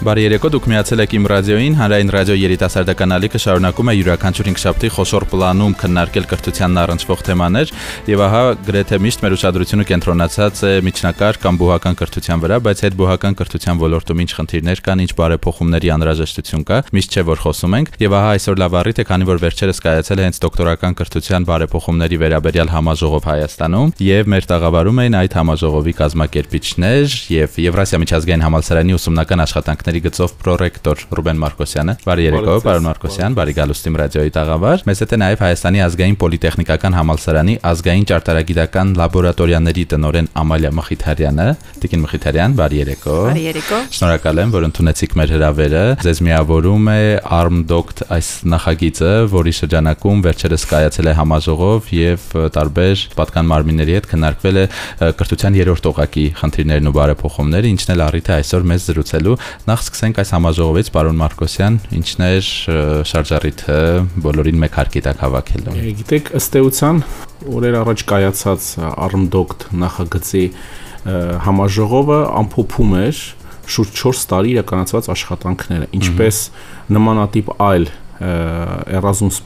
Բարի երեկո, դուք միացել եք իմ ռադիոին, հանրային ռադիո երիտասարդական ալիքը շարունակում է յուրաքանչյուր 5 շաբթի խոշոր պլանում քննարկել կրթությանն առնչվող թեմաներ, եւ ահա գրեթե միշտ մեր ուշադրությունը կենտրոնացած է միջնակարգ կամ բուհական կրթության վրա, բայց այդ բուհական կրթության ոլորտում ինչ խնդիրներ կան, ինչ բարեփոխումների անհրաժեշտություն կա, միշտ չէ որ խոսում ենք, եւ ահա այսօր լավ առիթ է, քանի որ վերջերս կայացել է հենց դոկտորական կրթության բարեփոխումների վերաբերյալ համաժողով Հայաստանում, եւ մեր տաղավարում էին այդ համաժողովի կազմակերպիչներ եւ Եվրասիա միջազգային համալսարանի ուսումնական աշխատանքներ ուսումնասիրությունների գծով պրոռեկտոր Ռուբեն Մարկոսյանը։ Բարի երեկո, պարոն Մարկոսյան, բարի գալուստ իմ ռադիոյի տաղավար։ Մեզ հետ է նաև Հայաստանի ազգային պոլիտեխնիկական համալսարանի ազգային ճարտարագիտական լաբորատորիաների տնօրեն Ամալիա Մխիթարյանը։ Տիկին Մխիթարյան, բարի երեկո։ Բարի երեկո։ Շնորհակալ եմ, որ ընդունեցիք մեր հրավերը։ Ձեզ միավորում է ArmDoct այս նախագիծը, որի շրջանակում վերջերս կայացել է համաժողով եւ տարբեր պատկան մարմինների հետ քննարկվել է կրթության երրորդ օղակի խնդիրներն ու բարեփոխումները, ինչն էլ առիթ է այսօր մեզ զրուցելու նախ նախ սկսենք այս համաժողովից, պարոն Մարկոսյան, ինչն էր շարժառիթը բոլորին մեկ հարկի տակ հավաքելու։ Գիտեք, ըստ էության օրեր առաջ կայացած Armdoct նախագծի համաժողովը ամփոփում էր շուրջ 4 տարի իրականացված աշխատանքները, ինչպես նմանատիպ այլ Erasmus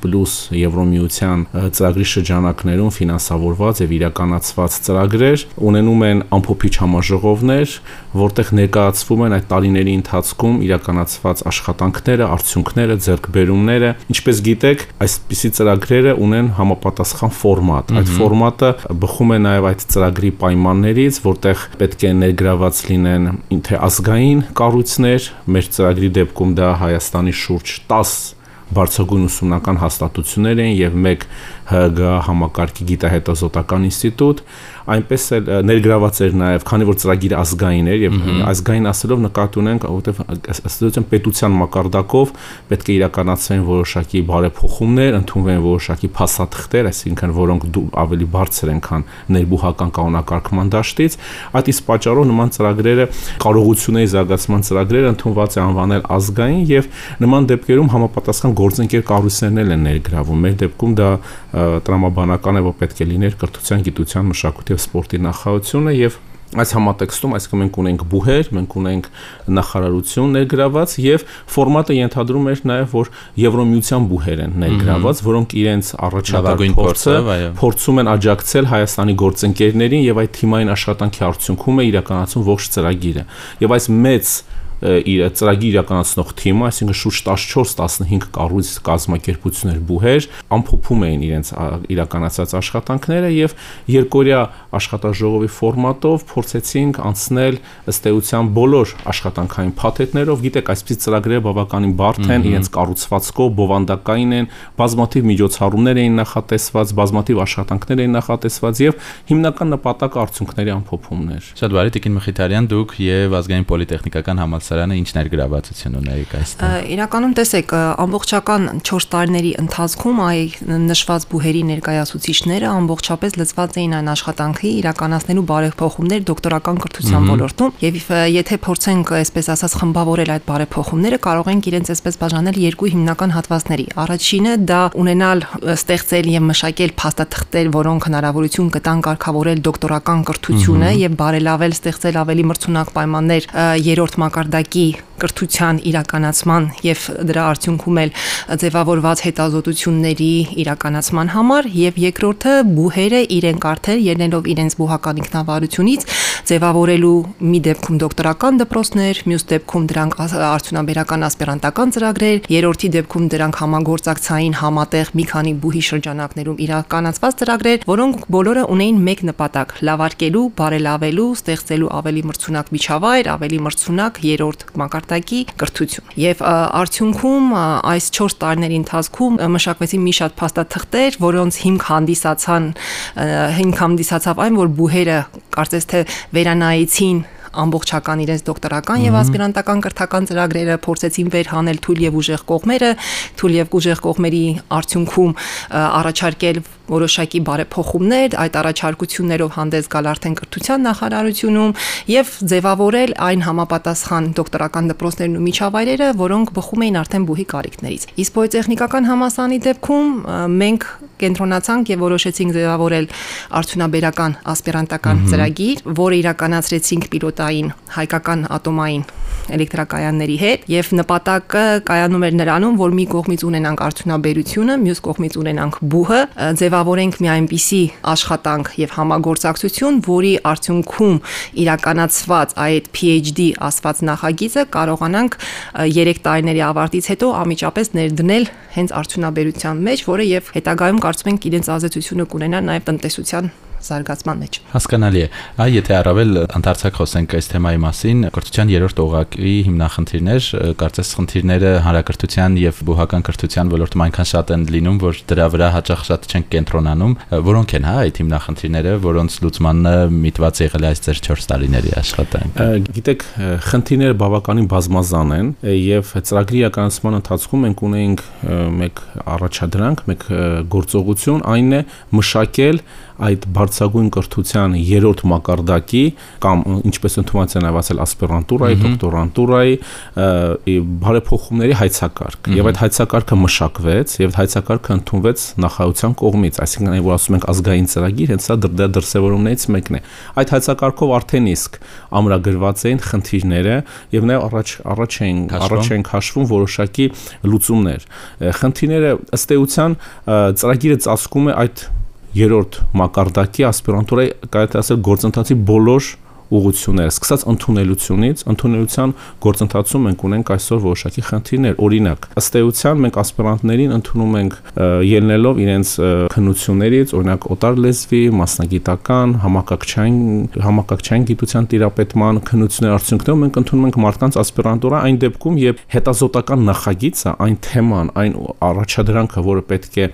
Եվրոմիության ծրագրի շրջանակներում ֆինանսավորված եւ իրականացված ծրագրեր ունենում են ամփոփիչ համաժողովներ, որտեղ ներկայացվում են այդ տարիների ընթացքում իրականացված աշխատանքները, արդյունքները, ձեռքբերումները։ Ինչպես գիտեք, այսպիսի ծրագրերը ունեն համապատասխան ֆորմատ։ Այդ ֆորմատը բխում է նաեւ այդ ծրագրի պայմաններից, որտեղ պետք է ներգրաված լինեն թե ազգային կառույցներ, մեր ծրագրի դեպքում դա Հայաստանի շուրջ 10 բարձրագույն ուսումնական հաստատություններ են եւ մեկ ՀԳ համակարգի գիտահետազոտական ինստիտուտ, այնպես էլ ներգրաված էր նաև, քանի որ ծրագիրը ազգային էր եւ ազգային ասելով նկատի ունենք, որովհետեւ ըստ պետության մակարդակով պետք է իրականացվեն որոշակի բարեփոխումներ, ընդունվեն որոշակի փաստաթղթեր, այսինքն որոնք ավելի բարձր են, քան ներբուհական կանոնակարգման դաշտից, այդ իսկ պատճառով նման ծրագրերը կարողությունների զարգացման ծրագրերը ընդունված է անվանել ազգային եւ նման դեպքերում համապատասխան գործընկեր կառույցներն են ներգրավում։ Մեր դեպքում դա տրամաբանական է, որ պետք է լիներ կրթության, գիտության, մշակույթի եւ սպորտի նախարարությունը եւ այս համատեքստում, այսինքն մենք ունենք բուհեր, մենք ունենք նախարարություն ներգրաված եւ ֆորմատը ենթադրում էր նաեւ որ Եվրոմիության բուհեր են ներգրաված, որոնք իրենց առաջադակ փորձը փորձում են աջակցել Հայաստանի գործընկերներին եւ այդ թիմային աշխատանքի արդյունքում է իրականացում ողջ ծրագիրը։ Եվ այս մեծ իր ծրագիր իրականացնող թիմը, այսինքն շուրջ 14-15 կառույց կազմակերպություններ բուհեր, ամփոփում էին իրենց իրականացած աշխատանքները եւ երկորյա աշխատաժողովի ֆորմատով փորձեցինք անցնել ըստ էության բոլոր աշխատանքային փաթեթներով, գիտեք, այսպես ծրագրերը բավականին բարդ են, իրենց կառուցվածքով բովանդակային են, բազմաթիվ միջոցառումներ էին նախատեսված, բազմաթիվ աշխատանքներ էին նախատեսված եւ հիմնական նպատակը արդյունքների ամփոփումն էր։ Շատ բարի Տիկին Մխիթարյան, դուք եւ ազգային պոլիտեխնիկական համալսարան համալսարանը ինչ ներգրավվածություն ունեիք այստեղ։ Իրականում տեսեք, ամբողջական 4 տարիների ընթացքում այ նշված բուհերի ներկայացուցիչները ամբողջապես լծված էին այն աշխատանքի իրականացնելու բարեփոխումներ դոկտորական կրթության ոլորտում եւ եթե փորձենք այսպես ասած խմբավորել այդ բարեփոխումները, կարող ենք իրենց այսպես բաժանել երկու հիմնական հատվածների։ Առաջինը դա ունենալ, ստեղծել եւ մշակել փաստաթղթեր, որոնք հնարավորություն կտան կարգավորել դոկտորական կրթությունը եւ բարելավել, ստեղծել ավելի մրցունակ պայմաններ երրորդ մակարդակի վիճակի կրթության իրականացման եւ դրա արդյունքում էլ ձևավորված հետազոտությունների իրականացման համար եւ երկրորդը բուհերը իրենք արդեն ելնելով իրենց բուհական ինքնավարությունից ձևավորելու մի դեպքում դոկտորական դպրոցներ, մյուս դեպքում դրանք արդյունաբերական ասպիրանտական ծրագրեր, երրորդի դեպքում դրանք համագործակցային համատեղ մի քանի բուհի շրջանակներում իրականացված ծրագրեր, որոնք բոլորը ունեին մեկ նպատակ՝ լավարկելու, բարելավելու, ստեղծելու ավելի մրցունակ միջավայր, ավելի մրցունակ երրորդ մակարդակի կրթություն։ Եվ արդյունքում այս 4 տարիների ընթացքում մշակվեցին մի շատ փաստաթղթեր, որոնց հիմք հանդիսացան հիմք հանդիսացավ այն, որ բուհերը կարծես թե վերանայեցին ամբողջական իրենց դոկտորական եւ ասպիրանտական կրթական ծրագրերը փորձեցին վերհանել թույլ եւ ուժեղ կողմերը, թույլ եւ ուժեղ կողմերի արդյունքում առաջարկել որոշակի բարեփոխումներ, այդ առաջարկություններով հանդես գալ արդեն կրթության նախարարությունում եւ ձևավորել այն համապատասխան դոկտորական դպրոցներն ու միջավայրերը, որոնք բխում էին արդեն բուհի կարիքներից։ Իսկ պոլիտեխնիկական համասանի դեպքում մենք կենտրոնացանք եւ որոշեցինք ձևավորել արդյունաբերական ասպիրանտական ծրագիր, որը իրականացրեցինք պիլոտային հայկական ատոմային էլեկտրակայանների հետ եւ նպատակը կայանում էր նրանում, որ մի կողմից ունենանք արդյունաբերությունը, մյուս կողմից ունենանք բուհը, ձևավորենք մի այնպիսի աշխատանք եւ համագործակցություն, որի արդյունքում իրականացված այդ PhD ասված նախագիծը կարողանանք 3 տարիների ավարտից հետո ամիջապես ներդնել հենց արդյունաբերության մեջ, որը եւ հետագայում կարծում ենք իրենց ազդեցությունը կունենա նաեւ տնտեսության զարգացման մեջ։ Հասկանալի է։ Այ եթե առավել ընդարձակ խոսենք այս թեմայի մասին, կրթության երրորդ օղակի հիմնախնդիրներ, կարծես խնդիրները հանրակրթության եւ բուհական կրթության ոլորտում այնքան շատ են լինում, որ դրա վրա հաճախ շատ չեն կենտրոնանում, որոնք են հա այդ հիմնախնդիրները, որոնց լուծմանը միտված եղել է այս ձեր 4 տարիների աշխատանքը։ Գիտեք, խնդիրները բավականին բազմազան են եւ ծրագրի իրականացման ընթացքում մենք ունեինք մեկ առաջադրանք, մեկ գործողություն, այն է մշակել այդ բարձրագույն կրթության երրորդ մակարդակի կամ ինչպես ընդունված են ավասել ասպիրանտուրայի, դոկտորանտուրայի բարեփոխումների հայցակարգ։ Եվ այդ հայցակարգը մշակվեց եւ հայցակարգը ընդունվեց նախարարության կողմից, այսինքն այն որ ասում ենք ազգային ծրագիր, հենց սա դրա դրսևորումներից մեկն է։ Այդ հայցակարգով արդեն իսկ ամրագրված էին խնդիրները եւ նաեւ առաջ առաջ էին առաջ էին քաշվում որոշակի լուծումներ։ Խնդիրները ըստ էության ծրագիրը ծածկում է այդ երրորդ մակարդակի ասպիրանտուրայի կարելի ասել գործընթացի բոլոր ուղությունները, սկսած ընդունելությունից, ընդունելության գործընթացում մենք ունենք այսօր որոշակի խնդիրներ։ Օրինակ, ըստ էության մենք ասպիրանտներին ընդունում ենք ելնելով իրենց քննություններից, օրինակ օտար լեզվի, մասնագիտական, համակարգչային համակարգչային գիտության տիրապետման քննությունների արդյունքներով մենք ընդունում ենք մարդկանց ասպիրանտուրա այն դեպքում, երբ հետազոտական նախագիծը, այն թեման, այն առաջադրանքը, որը պետք է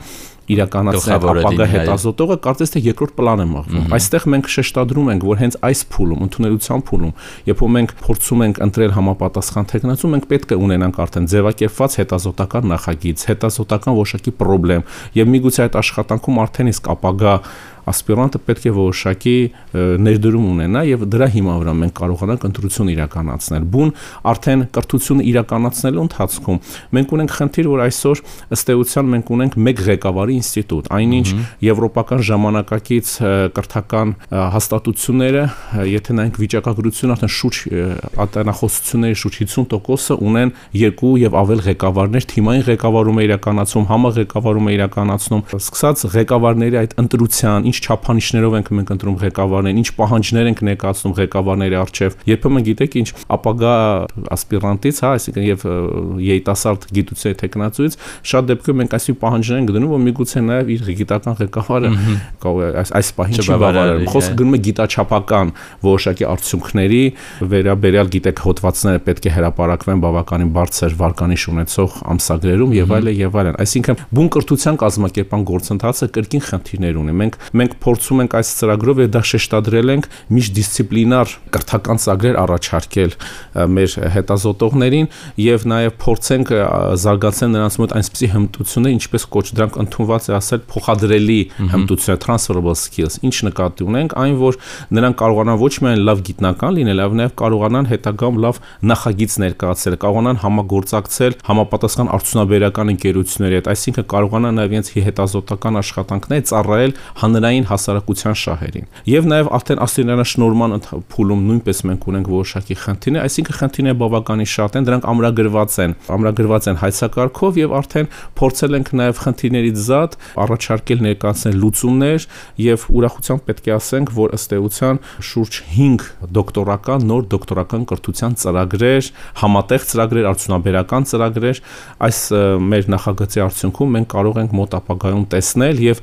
իրականացնել ապագա հետազոտողը կարծես թե երկրորդ պլան է մղվում։ Այստեղ մենք շեշտադրում ենք, որ հենց այս փուլում, ընդունելության փուլում, երբ որ մենք փորձում ենք ընտրել համապատասխան տեխնացու, մենք պետք է ունենանք արդեն ձևակերպված հետազոտական նախագիծ, հետազոտական որոշակի խնդրեմ, եւ միգուցե այդ աշխատանքում արդեն իսկ ապագա ասպիրանտը պետք է որոշակի ներդրում ունենա եւ դրա հիմա վրա մենք կարողանանք ընտրություն իրականացնել։ Բուն արդեն կրթությունը իրականացնելու ընթացքում մենք ունենք խնդիր, որ այսօր ըստ էության մենք ունենք մեկ ղեկավարի ինստիտուտ, այնինչ եվրոպական ժամանակակից կրթական հաստատությունները, եթե նայենք վիճակագրությունը, արդեն շուրջ ատենախոսությունների շուրջ 50%-ը ունեն երկու եւ ավել ղեկավարներ, թիմային ղեկավարում է իրականացում, համաղեկավարում է իրականացնում, սկսած ղեկավարների այդ ընտրության, ինչ չափանիշներով ենք մենք ընտրում ղեկավարներին, ինչ պահանջներ ենք ներկայացնում ղեկավարների առջև։ Երբեմն գիտեք ինչ ապագա ասպիրանտից, հա, այսինքն եւ երիտասարդ գիտության տեխնացուից շատ դեպքում մենք այսի պահանջներ ենք դնում, որ միգուցե նաեւ իր գիտական ղեկավարը այս այս պահին չբավարարի։ Խոսքը գնում է գիտաչափական որոշակի արդյունքների վերաբերյալ գիտեք հոդվածները պետք է հրապարակվեն բավականին բարձր վարկանիշ ունեցող ամսագրերում եւ այլն եւ այլն։ Այսինքն բուն կրթության կազմակերպան գործընթացը կրկին խնդիրներ ունի։ Մենք մենք փորձում ենք այս ծրագրով եւ դա շեշտադրել ենք միջդիսցիպլինար կրթական ծրագրեր առաջարկել մեր հետազոտողներին եւ նաեւ փորձենք զարգացնել նրանց մոտ այնպիսի հմտություններ, ինչպես կոչ դրանք ընդունված է ասել փոխադրելի հմտություններ, transferable skills։ Ինչ նկատի ունենք, այն որ նրանք կարողանան ոչ միայն լավ գիտնական լինել, այլ նաեւ կարողանան հետագայում լավ նախագիծ ներկայացնել, կարողանան համագործակցել համապատասխան արդյունաբերական ընկերությունների հետ, այսինքն կարողանան նաեւ իրենց հետազոտական աշխատանքները ծառայել հանրային հանրային հասարակության շահերին։ Եվ նաև արդեն աստիրանաշնորհման փուլում նույնպես մենք ունենք որոշակի խնդիրներ, այսինքն խնդիրները բավականին շատ են, դրանք ամրագրված են, ամրագրված են հայցակարգով եւ արդեն փորձել ենք նաև խնդիրներից զատ առաջարկել ներկայացնել լուծումներ եւ ուրախությամբ պետք է ասենք, որ ըստ էության շուրջ 5 դոկտորական նոր դոկտորական կրթության ծրագրեր, համատեղ ծրագրեր, արդյունաբերական ծրագրեր այս մեր նախագծի արդյունքում մենք կարող ենք մոտ ապագայում տեսնել եւ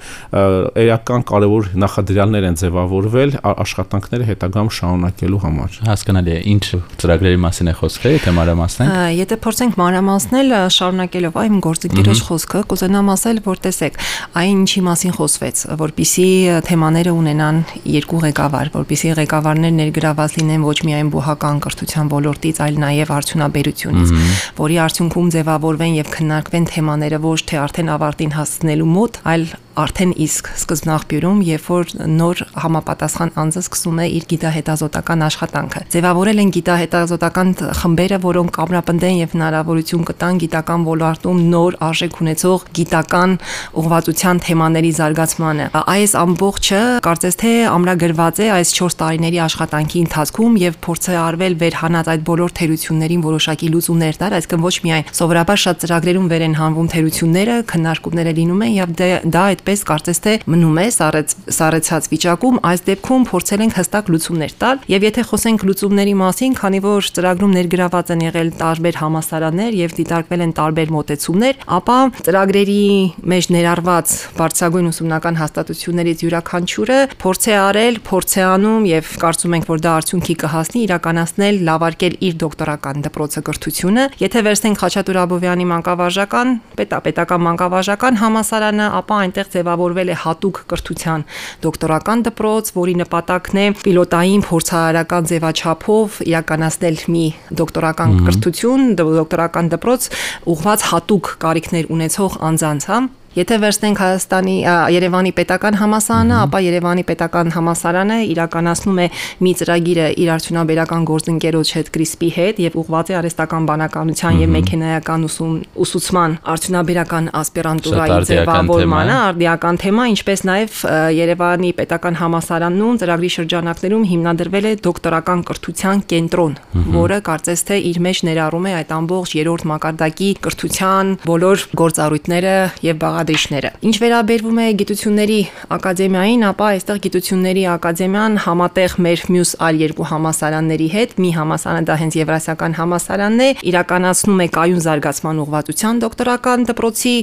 էական կարևոր նախադրյալներ են ձևավորվել աշխատանքները հետագամ շարունակելու համար։ Հասկանալի է, ինչ ծրագրերի մասին է խոսքը, եթե մանրամասնենք։ Եթե փորձենք մանրամասնել, շարունակելով այն գործընկերոջ խոսքը, կուզենամ ասել, որ տեսեք, այն ինչի մասին խոսվեց, որpիսի թեմաները ունենան երկու ղեկավար, որpիսի ղեկավարներ ներգրաված լինեն ոչ միայն բուհական կրթության ոլորտից, այլ նաև արդյունաբերությունից, որի արդյունքում ձևավորվեն եւ քննարկվեն թեմաները ոչ թե արդեն ավարտին հասնելու մոտ, այլ արդեն իսկ սկզբնաղբյուրում, երբ որ նոր համապատասխան անձը սկսում է իր գիտահետազոտական աշխատանքը։ Ձևավորել են գիտահետազոտական խմբերը, որոնք ամրապնդեն եւ հնարավորություն կտան գիտական ոլորտում նոր արժեք ունեցող գիտական ուղղվածության թեմաների զարգացմանը։ Այս ամբողջը կարծես թե ամրագրված է այս 4 տարիների աշխատանքի ընթացքում եւ փորձ է արվել վերհանած այդ բոլոր թերություններին որոշակի լուծումներ տալ, այսինքն ոչ միայն սովորաբար շատ ծրագրերում վեր են հանվում թերությունները, քննարկումները լինում են եւ դե, դա այդպես կարծես թե մնում է սառեց սառեցած վիճակում, այս դեպքում փորձել ենք հստակ լուծումներ տալ եւ եթե խոսենք լուծումների մասին, քանի որ ծրագրում ներգրաված են եղել տարբեր համասարաններ եւ դիտարկվել են տարբեր մոտեցումներ, ապա ծրագրերի մեջ ներառված բարձրագույն ուսումնական հաստատություններից յուրաքանչյուրը փորձ է արել, փորձ է անում եւ կարծում ենք, որ դա արդյունքի կհասնի իրականացնել, լավարկել իր դոկտորական դպրոցը կրթությունը։ Եթե վերցնենք Խաչատուր Աբովյանի մանկավարժական, պետապետական մանկավարժական համասարանը, ապա այնտեղ ձևավորվել է հատուկ կրթության դոկտորական դպրոց, որի նպատակն է պիլոտային փորձարարական ձևաչափով իրականացնել մի դոկտորական կրթություն, դոկտորական դպրոց ուղղված հատուկ կարիքներ ունեցող անձանց, հա Եթե վերցնենք Հայաստանի Երևանի պետական համասարանը, ապա Երևանի պետական համասարանը իրականացնում է մի ծրագիրը իր արդյունաբերական գործընկերոջ հետ Կրիսպի հետ եւ ուղղված է արհեստական բանականության եւ մեքենայական ուսում ուսուցման արդյունաբերական ասպիրանտուրայի ձևավորմանը, արդիական թեմա, ինչպես նաեւ Երևանի պետական համասարանում ծրագրի շրջանակներում հիմնադրվել է դոկտորական կրթության կենտրոն, որը կարծես թե իր մեջ ներառում է այդ ամբողջ երրորդ մակարդակի կրթության բոլոր գործառույթները եւ բաղ բաղադրիչները։ Ինչ վերաբերվում է գիտությունների ակադեմիային, ապա այստեղ գիտությունների ակադեմիան համատեղ մեր մյուս այլ երկու համասարանների հետ, մի համասարանը դա հենց Եվրասիական համասարանն է, իրականացնում է կայուն զարգացման ուղղվածության դոկտորական դպրոցի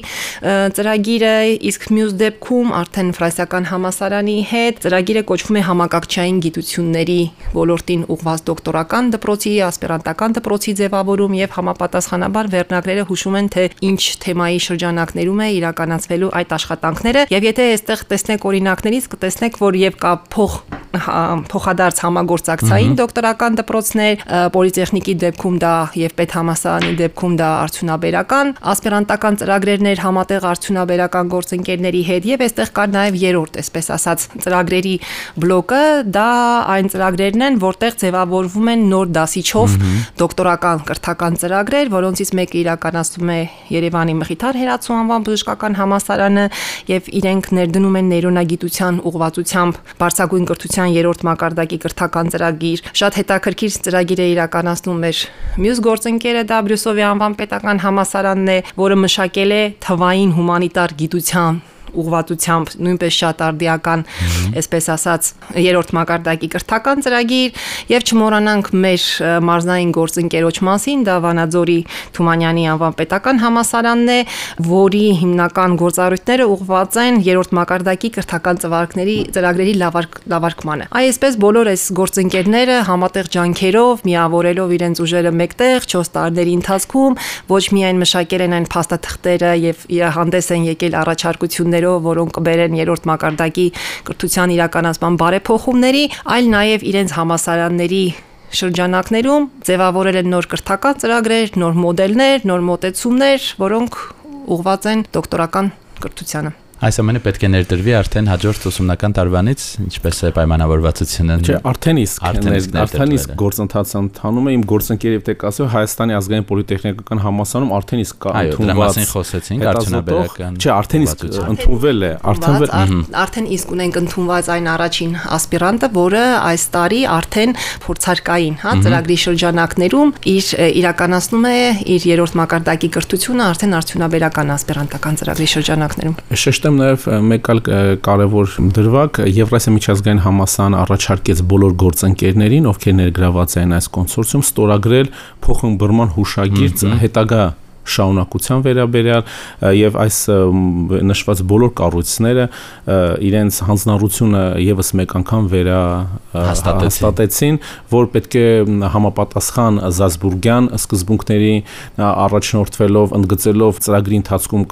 ծրագիրը, իսկ մյուս դեպքում արդեն ֆրանսիական համասարանի հետ ծրագիրը կոչվում է համակարգչային գիտությունների ոլորտին ուղղված դոկտորական դպրոցի, ասպիրանտական դպրոցի ձևավորում եւ համապատասխանաբար վերնագրերը հուշում են թե ինչ թեմայի շրջանակներում է իրական իրականացվելու այդ աշխատանքները եւ եթե այստեղ տեսնեք օրինակներից կտեսնեք որ եւ կա փող փոխադարձ համագործակցային դոկտորական դպրոցներ, պոլիտեխնիկի դեպքում դա եւ պետհամասարանի դեպքում դա արդյունաբերական, ասպիրանտական ծրագրերներ համատեղ արդյունաբերական գործընկերների հետ եւ այստեղ կար նաեւ երրորդ, այսպես ասած, ծրագրերի բլոկը, դա այն ծրագրերն են, որտեղ ձևավորվում են նոր դասիչով դոկտորական կրթական ծրագրեր, որոնցից մեկը իրականացվում է Երևանի Մխիթար հերացու անվան բժշկական պետական համասարանը եւ իրենք ներդնում են նեյրոնագիտության ուղղվածությամբ բարձրագույն կրթության երրորդ մակարդակի կրթական ծրագիր։ Շատ հետաքրքիր ծրագիր է իրականացնում մեր մյուս գործընկերը դա Բրյուսովի անվան պետական համասարանն է, որը մշակել է թվային հումանիտար գիտության ուղղվածությամբ նույնպես շատ արդիական, այսպես ասած, երրորդ մակարդակի կրթական ծրագիր եւ չմոռանանք մեր մարզային գործընկերոջ մասին, դա Վանաձորի Թումանյանի անվան պետական համասարանն է, որի հիմնական գործառույթները ուղղված են երրորդ մակարդակի կրթական ծրագրերի ծրագրերի լավարկ, լավարկմանը։ Այսպես բոլոր այս գործընկերները համատեղ ջանքերով, միավորելով իրենց ուժերը մեկտեղ 4 տարիների ընթացքում ոչ միայն մշակել են այն փաստաթղթերը եւ հանդես են եկել առաջարկությունները ծրագրերով, որոնք կբերեն երրորդ մակարդակի կրթության իրականացման բարեփոխումների, այլ նաև իրենց համասարանների շրջանակներում ձևավորել են նոր կրթական ծրագրեր, նոր մոդելներ, նոր մոտեցումներ, որոնք ուղղված են դոկտորական կրթությանը։ Այս ամենը պետք է ներդրվի արդեն հաջորդ ուսումնական տարվանից, ինչպես է պայմանավորվածությունը։ Չէ, արդեն իսկ արդեն իսկ գործընթացը ընթանում է իմ գործընկերів տեք ասել Հայաստանի ազգային պոլիտեխնիկական համալսարանում արդեն իսկ կա ընդունված։ Այո, խոսեցինք արդյունաբերական։ Չէ, արդեն իսկ ընդունվել է, արդեն արդեն իսկ ունենք ընդունված այն առաջին ասպիրանտը, որը այս տարի արդեն փորձարկային, հա, ծրագրի շրջանակներում իր իրականացնում է իր երրորդ մակարդակի կրթությունը արդեն արդյունաբերական ասպիրանտական ծրագրի շրջանակներում։ Շեշտեմ եմ նաև մեկ այլ կարևոր դրվագ Եվրասիա միջազգային համասարանը առաջարկեց բոլոր գործընկերներին, ովքեր ներգրաված են այս կոնսորցիում, ստորագրել փոխըմբռնման հուշագիր հետագա շաունակության վերաբերյալ եւ այս նշված բոլոր կառույցները իրենց հանձնառությունը եւս մեկ անգամ վերա հաստատեցին, որ պետք է համապատասխան Զազբուրգյան սկզբունքների առաջնորդվելով ընդգծելով ծրագրի ընթացքում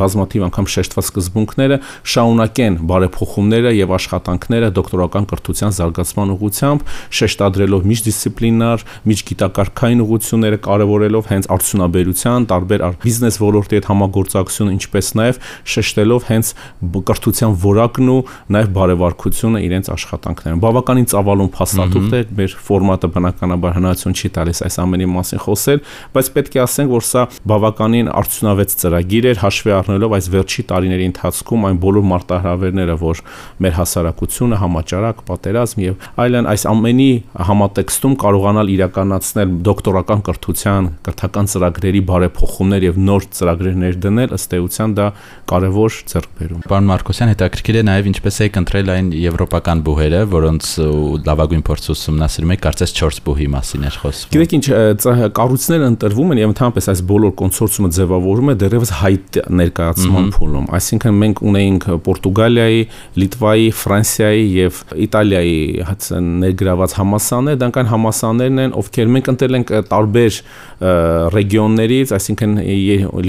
բազմաթիվ անգամ շեշտված սկզբունքները շաունակեն բարեփոխումները եւ աշխատանքները դոկտորական կրթության զարգացման ուղղությամբ շեշտադրելով միջդիսցիպլինար, միջգիտակարգային ուղղությունները կարևորելով հենց արդյունաբերության տարբեր բիզնես ոլորտի հետ համագործակցությունը, ինչպես նաև շեշտելով հենց կրթության որակն ու նաև բարևարկությունը իրենց աշխատանքներում։ Բավականին ծավալուն փաստաթուղթ է, մեր ֆորմատը բնականաբար հնարավորություն չի տալիս այս ամենի մասին խոսել, բայց պետք է ասենք, որ սա բավականին արդյունավետ ծրագիր էր, հաշվի առնելով այս վերջի տարիների ընթացքում այն բոլոր մարտահրավերները, որ մեր հասարակությունը, համաճարակ, պատերազմ եւ այլն այս ամենի համատեքստում կարողանալ իրականացնել դոկտորական կրթության, կրթական ծրագրերի բարեփոխումներ եւ նոր ծրագրեր ներդնել, ըստ էության դա կարևոր ձեռքբերում։ Պարոն Մարկոսյան, հետաքրքիր է նաեւ ինչպես եք ընտրել այն եվրոպական բուհերը, որոնց լավագույն փորձ ուսումնասիրում եք, կարծես 4 բուհի մասին էր խոսվում։ Գիտեք ինչ, կառույցները ընտրվում են եւ ընդհանրապես այս բոլոր կոնսորցիումը ձևավորում է դեռևս հայտ ներկայացման փուլում։ Այսինքն մենք ունեինք Պորտուգալիայի, Լիտվայի, Ֆրանսիայի եւ Իտալիայի ներգրաված համասաներ, դրանք այն համասաներն են, ովքեր մենք ընտրել ենք տարբեր ռեգիոններից, այսինքն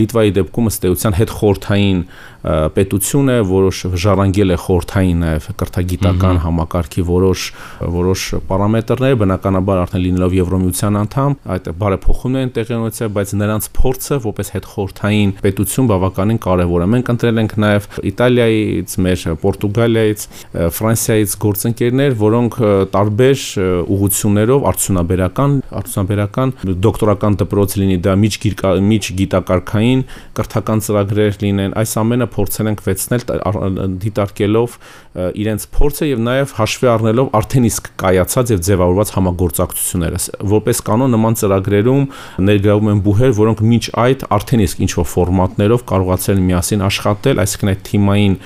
Լիտվայի դեպքում ըստ էության հետ խորթային պետություն է, որոշ ժառանգել է խորթային նաև կրթագիտական համակարգի որոշ որոշ պարամետրներ, բնականաբար արդեն լինելով Եվրոմիության անդամ, այդ բարեփոխումներ են տեղի ունեցել, բայց նրանց փորձը որպես հետ խորթային պետություն բավականին կարևոր է։ Մենք ընտրել ենք նաև Իտալիայից, մեր Պորտուգալիայից, Ֆրանսիայից գործընկերներ, որոնք տարբեր ուղություններով արդյունաբերական, արդյունաբերական դոկտորական դպրոց լինի, դա միջ միջ գիտակարքային կրթական ծրագրեր լինեն, այս ամենը փորձել ենք վեցնել դիտարկելով իրենց փորձը եւ նաեւ հաշվի առնելով արդեն իսկ կայացած եւ ձևավորված համագործակցությունները որպես կանոն նման ծրագրերում ներգրավում են բուհեր որոնք մինչ այդ արդեն իսկ ինչ որ ֆորմատներով կարողացել միասին աշխատել այսինքն այդ թիմային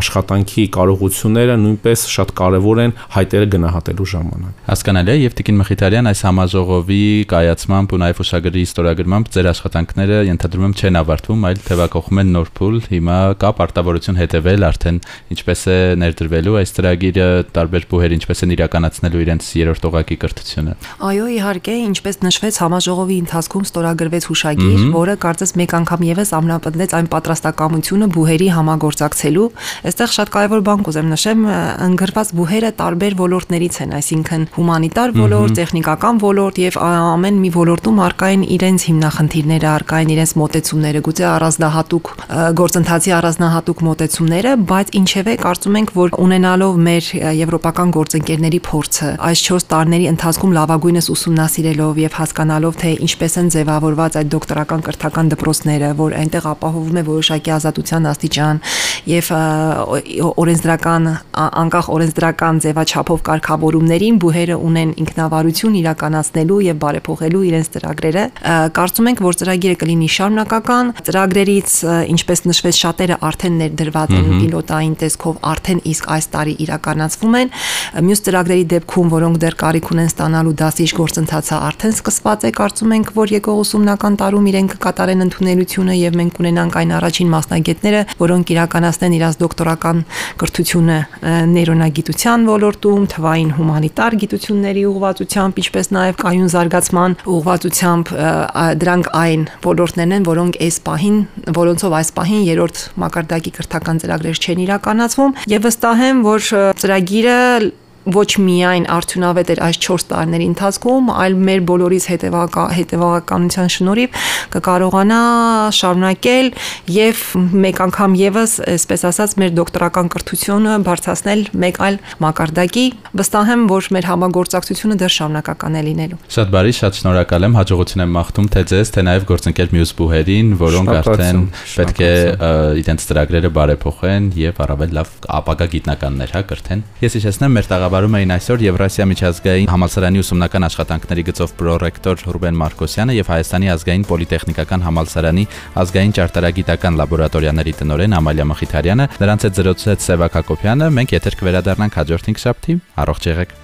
աշխատանքի կարողությունները նույնպես շատ կարեւոր են հայտերը գնահատելու ժամանակ հասկանալի է եւ Տիկին Մխիթարյան այս համաժողովի կայացմամբ ու նաեւ ուշագրի ստորագրմամբ ձեր աշխատանքները ենթադրում եմ չեն ավարտվում այլ թեվակողում են նոր փուլ հիմա կա պարտավորություն հետևել արդեն ինչպես է ներդրվելու այս ծրագիրը տարբեր բուհեր ինչպես են իրականացնելու իրենց երրորդ օղակի կրթությունը։ Այո, իհարկե, ինչպես նշվեց համաժողովի ընթացքում ստորագրվեց հուշագիր, որը կարծես մեկ անգամ եւս ամնապնդեց այն պատրաստակամությունը բուհերի համագործակցելու։ Այստեղ շատ կարևոր բան կուզեմ նշեմ, ընկրված բուհերը տարբեր ոլորտներից են, այսինքն հումանիտար ոլորտ, տեխնիկական ոլորտ եւ ամեն մի ոլորտում արկա են իրենց հիմնախնդիրները, արկա են իրենց մոտեցումները, գուցե առանձնահատուկ գործընթացի առանձնահատուկ մոտեցումները, բայց ինչևէ կարծում ենք, որ ունենալով մեր եվրոպական գործընկերների փորձը, այս 4 տարիների ընթացքում լավագույնս ուսումնասիրելով եւ հասկանալով թե ինչպես են ձևավորված այդ դոկտորական կրթական դպրոցները, որ այնտեղ ապահովում է որոշակի ազատության աստիճան եւ օրենսդրական անկախ օրենսդրական ձևաչափով կարգավորումներին բուհերը ունեն ինքնավարություն իրականացնելու եւ բարեփոխելու իրենց ծրագրերը։ Կարծում ենք, որ ծրագիրը կլինի շարունակական, ծրագրերից ինչպես նշվեց շատերը արդեն ներդրված են պիլոտային տեսքով արդեն իսկ այս տարի իրականացվում են։ Մյուս ծրագրերի դեպքում, որոնք դեռ կարիք ունեն ստանալու դասիչ գործընթացը արդեն սկսված է, կարծում ենք, որ եկող ուսումնական տարում իրենք կկատարեն ընդունելությունը եւ մենք կունենանք այն առաջին մասնագետները, որոնք իրականացնեն իրաց դոկտորական կրթությունը նեյրոնագիտության ոլորտում, թվային հումանիտար գիտությունների ուղղվածությամբ, ինչպես նաեւ կայուն զարգացման ուղղվածությամբ դրանք այն ոլորտներն են, որոնք այս պահին, որոնցով այս պահին երրորդ մակարդակի կրթական ծրագրեր չեն իրականացվում եւ վստահ եմ, որ ծրագիրը ոչ միայն արդյունավետ էր այս 4 տարիների ընթացքում, այլ մեր բոլորիս հետևակա հետևականության շնորհիվ կկարողանա շարունակել եւ մեկ անգամ եւս, այսպես ասած, մեր դոկտորական կրթությունը բարձրացնել մեկ այլ մակարդակի։ Վստահ եմ, որ մեր համագործակցությունը դեռ շարունակական է լինելու։ Շատ բարի, շատ շնորհակալ եմ, հաջողություն եմ մաղթում թե ձեզ, թե նաեւ գործընկեր մյուս բուհերին, որոնք արդեն պետք է իրենց ծրագրերը բարեփոխեն եւ առավել լավ ապագա գիտնականներ հա կրթեն։ Ես հիշեցնեմ մեր տաղավարի Խմբավորում էին այսօր Եվրասիա միջազգային համալսարանի ուսումնական աշխատանքների գծով պրոռեկտոր Ռուբեն Մարկոսյանը եւ Հայաստանի ազգային պոլիտեխնիկական համալսարանի ազգային ճարտարագիտական լաբորատորիաների տնօրեն Ամալիա Մխիթարյանը, նրանց հետ զրուցեց Սևակ Հակոբյանը։ Մենք եթեր կվերադառնանք հաջորդ 5 շաբթի։ Առողջ եղեք։